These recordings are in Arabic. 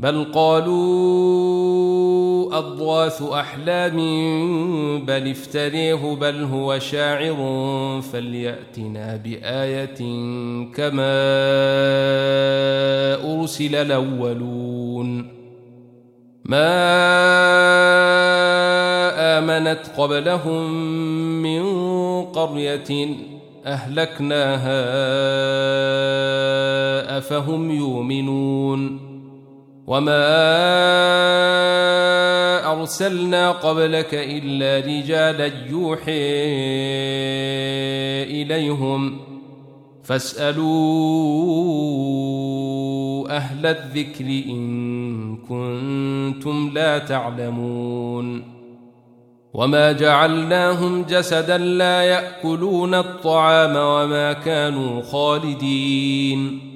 بل قالوا أضواث أحلام بل افتريه بل هو شاعر فليأتنا بآية كما أرسل الأولون. ما آمنت قبلهم من قرية أهلكناها أفهم يؤمنون. وما أرسلنا قبلك إلا رجالا يوحي إليهم فاسألوا أهل الذكر إن كنتم لا تعلمون وما جعلناهم جسدا لا يأكلون الطعام وما كانوا خالدين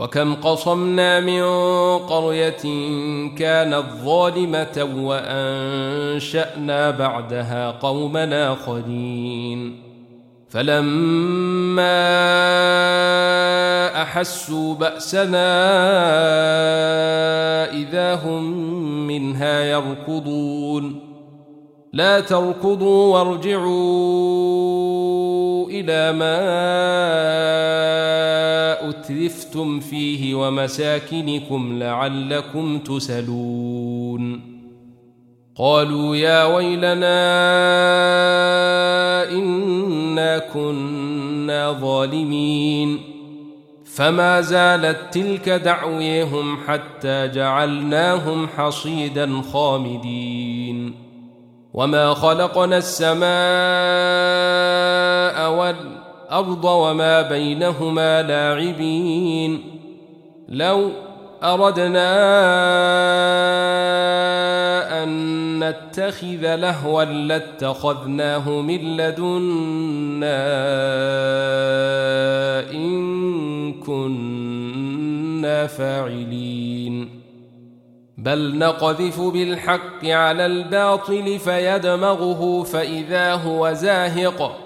وكم قصمنا من قرية كانت ظالمة وأنشأنا بعدها قوما آخرين. فلما أحسوا بأسنا إذا هم منها يركضون. لا تركضوا وارجعوا إلى ما أترفتم فيه ومساكنكم لعلكم تسلون قالوا يا ويلنا إنا كنا ظالمين. فما زالت تلك دعويهم حتى جعلناهم حصيدا خامدين. وما خلقنا السماء والأرض وما بينهما لاعبين. لو أردنا أن نتخذ لهوا لاتخذناه من لدنا إن كنا فاعلين. بل نقذف بالحق على الباطل فيدمغه فإذا هو زاهق.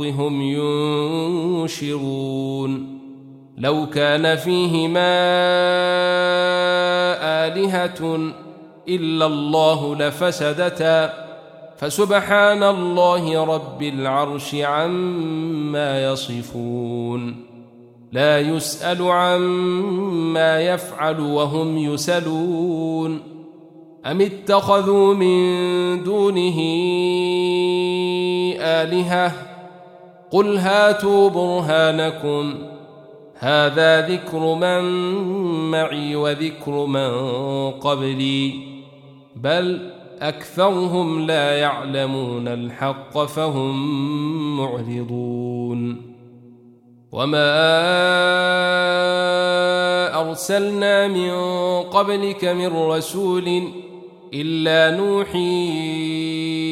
هم ينشرون. لو كان فيهما آلهة إلا الله لفسدتا. فسبحان الله رب العرش عما يصفون. لا يسأل عما يفعل وهم يسلون أم اتخذوا من دونه آلهة؟ قل هاتوا برهانكم هذا ذكر من معي وذكر من قبلي بل أكثرهم لا يعلمون الحق فهم معرضون وما أرسلنا من قبلك من رسول إلا نوحي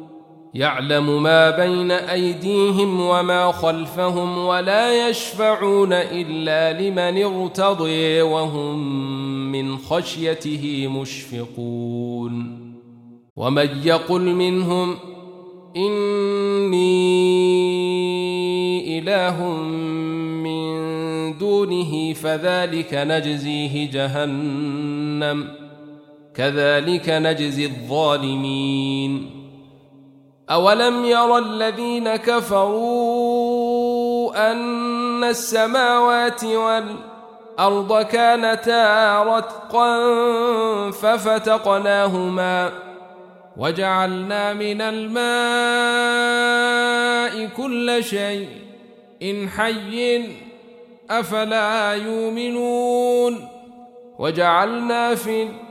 يعلم ما بين أيديهم وما خلفهم ولا يشفعون إلا لمن ارتضي وهم من خشيته مشفقون. ومن يقل منهم إني إله من دونه فذلك نجزيه جهنم كذلك نجزي الظالمين. أولم ير الذين كفروا أن السماوات والأرض كانتا رتقا ففتقناهما وجعلنا من الماء كل شيء إن حي أفلا يؤمنون وجعلنا في الأرض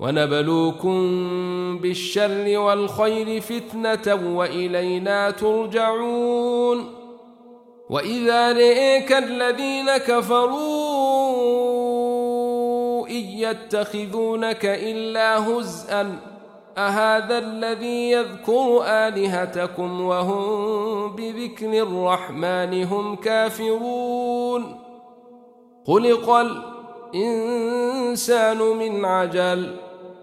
ونبلوكم بالشر والخير فتنة وإلينا ترجعون. وإذا رئيك الذين كفروا إن يتخذونك إلا هزءا أهذا الذي يذكر آلهتكم وهم بذكر الرحمن هم كافرون. خلق الإنسان من عجل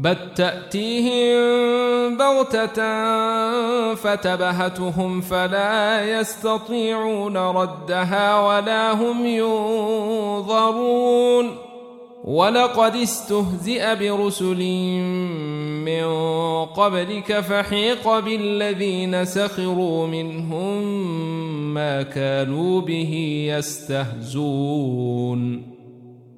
بل تأتيهم بغتة فتبهتهم فلا يستطيعون ردها ولا هم ينظرون ولقد استهزئ برسل من قبلك فحيق بالذين سخروا منهم ما كانوا به يستهزون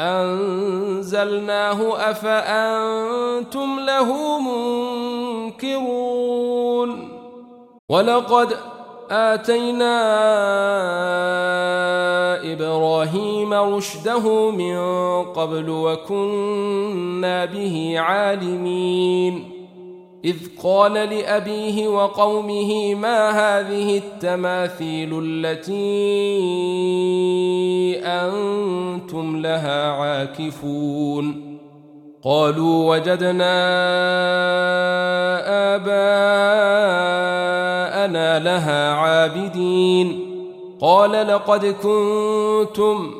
أنزلناه أفأنتم له منكرون ولقد آتينا إبراهيم رشده من قبل وكنا به عالمين إذ قال لأبيه وقومه ما هذه التماثيل التي أنتم لها عاكفون؟ قالوا وجدنا آباءنا لها عابدين. قال لقد كنتم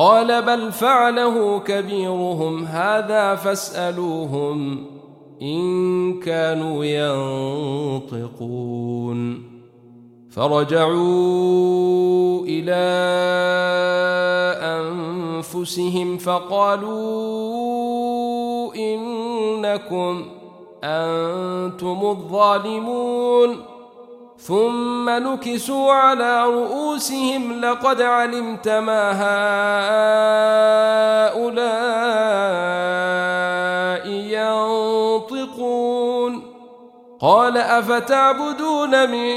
قال بل فعله كبيرهم هذا فاسألوهم إن كانوا ينطقون. فرجعوا إلى أنفسهم فقالوا إنكم أنتم الظالمون. ثم نكسوا على رؤوسهم لقد علمت ما هؤلاء ينطقون. قال أفتعبدون من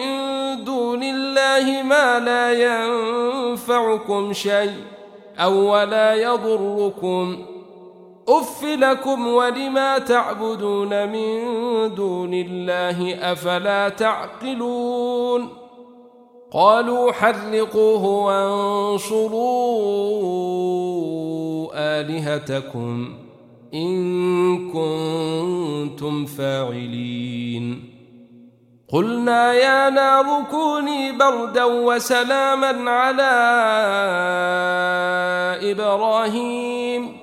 دون الله ما لا ينفعكم شيء أو ولا يضركم. اف لكم ولما تعبدون من دون الله افلا تعقلون قالوا حرقوه وانصروا الهتكم ان كنتم فاعلين قلنا يا نار كوني بردا وسلاما على إبراهيم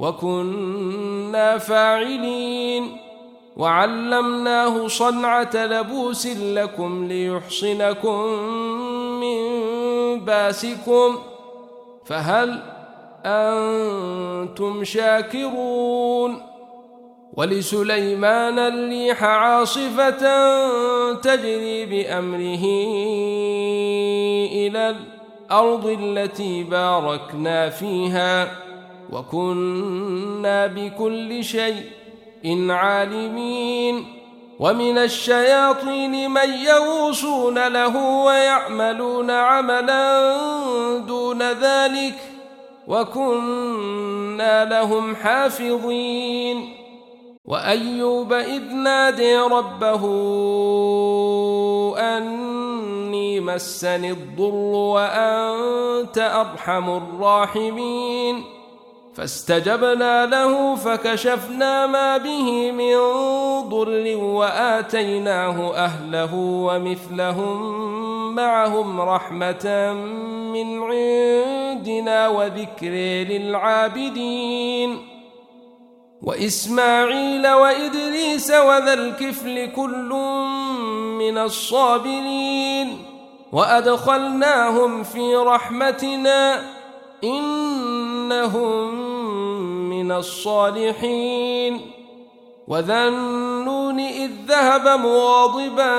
وكنا فاعلين. وعلمناه صنعة لبوس لكم ليحصنكم من باسكم. فهل أنتم شاكرون؟ ولسليمان الريح عاصفة تجري بأمره إلى الأرض التي باركنا فيها. وكنا بكل شيء إن عالمين. ومن الشياطين من يوصون له ويعملون عملا دون ذلك وكنا لهم حافظين. وأيوب إذ نادي ربه أني مسني الضر وأنت أرحم الراحمين. فاستجبنا له فكشفنا ما به من ضر وآتيناه أهله ومثلهم معهم رحمة من عندنا وذكر للعابدين. وإسماعيل وإدريس وذا الكفل كل من الصابرين. وأدخلناهم في رحمتنا إنهم من الصالحين. وذا النون إذ ذهب مغاضبا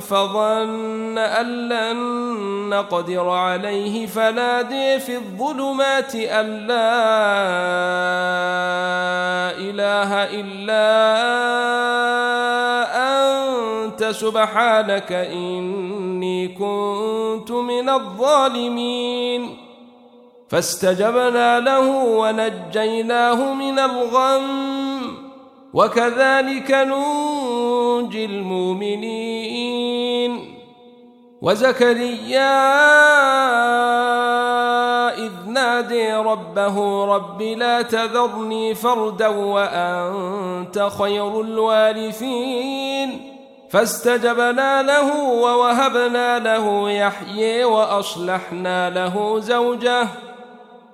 فظن أن لن نقدر عليه فنادي في الظلمات أن لا إله إلا أنت سبحانك إني كنت من الظالمين. فاستجبنا له ونجيناه من الغم. وكذلك ننجي المؤمنين. وزكريا إذ نادي ربه رب لا تذرني فردا وأنت خير الوارثين. فاستجبنا له ووهبنا له يحيي وأصلحنا له زوجه.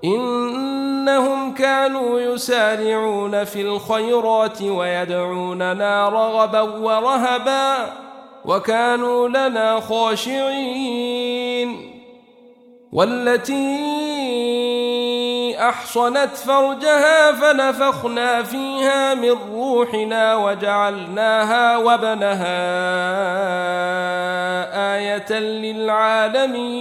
إنهم كانوا يسارعون في الخيرات ويدعوننا رغبا ورهبا وكانوا لنا خاشعين. والتي أحصنت فرجها فنفخنا فيها من روحنا وجعلناها وبنها آية للعالمين.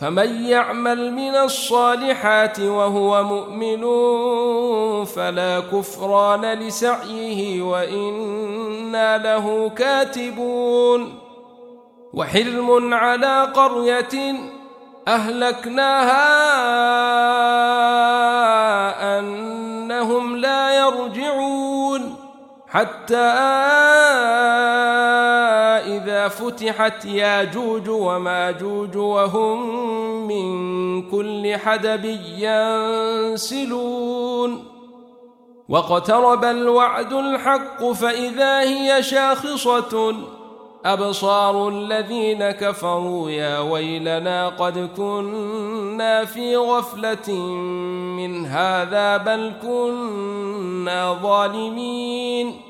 فمن يعمل من الصالحات وهو مؤمن فلا كفران لسعيه وإنا له كاتبون وحلم على قرية أهلكناها أنهم لا يرجعون حتى فتحت ياجوج وماجوج وهم من كل حدب ينسلون. واقترب الوعد الحق فإذا هي شاخصة. أبصار الذين كفروا يا ويلنا قد كنا في غفلة من هذا بل كنا ظالمين.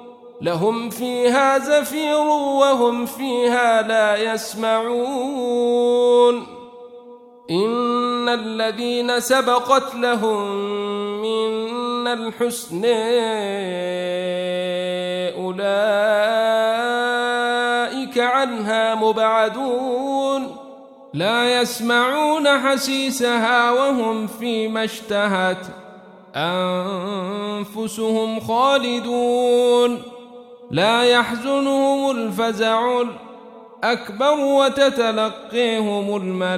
لهم فيها زفير وهم فيها لا يسمعون. إن الذين سبقت لهم من الحسن أولئك عنها مبعدون. لا يسمعون حسيسها وهم فيما اشتهت أنفسهم خالدون. لا يحزنهم الفزع الأكبر وتتلقيهم الملائكة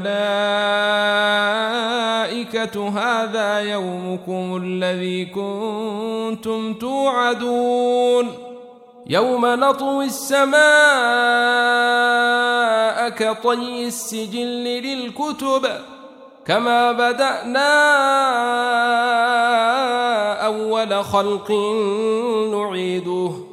هذا يومكم الذي كنتم توعدون يوم نطوي السماء كطي السجل للكتب كما بدأنا أول خلق نعيده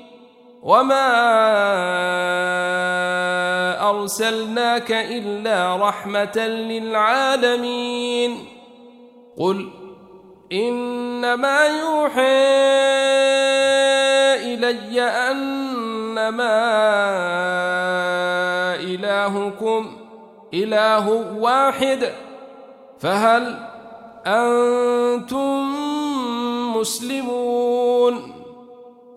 وما أرسلناك إلا رحمة للعالمين قل إنما يوحى إلي أنما إلهكم إله واحد فهل أنتم مسلمون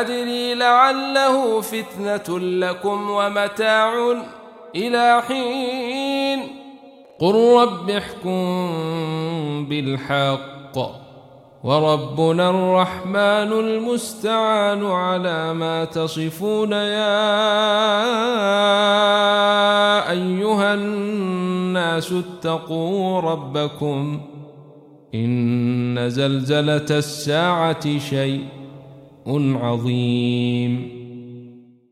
أدري لعله فتنة لكم ومتاع إلى حين. قل رب احكم بالحق وربنا الرحمن المستعان على ما تصفون يا أيها الناس اتقوا ربكم إن زلزلة الساعة شيء. عظيم.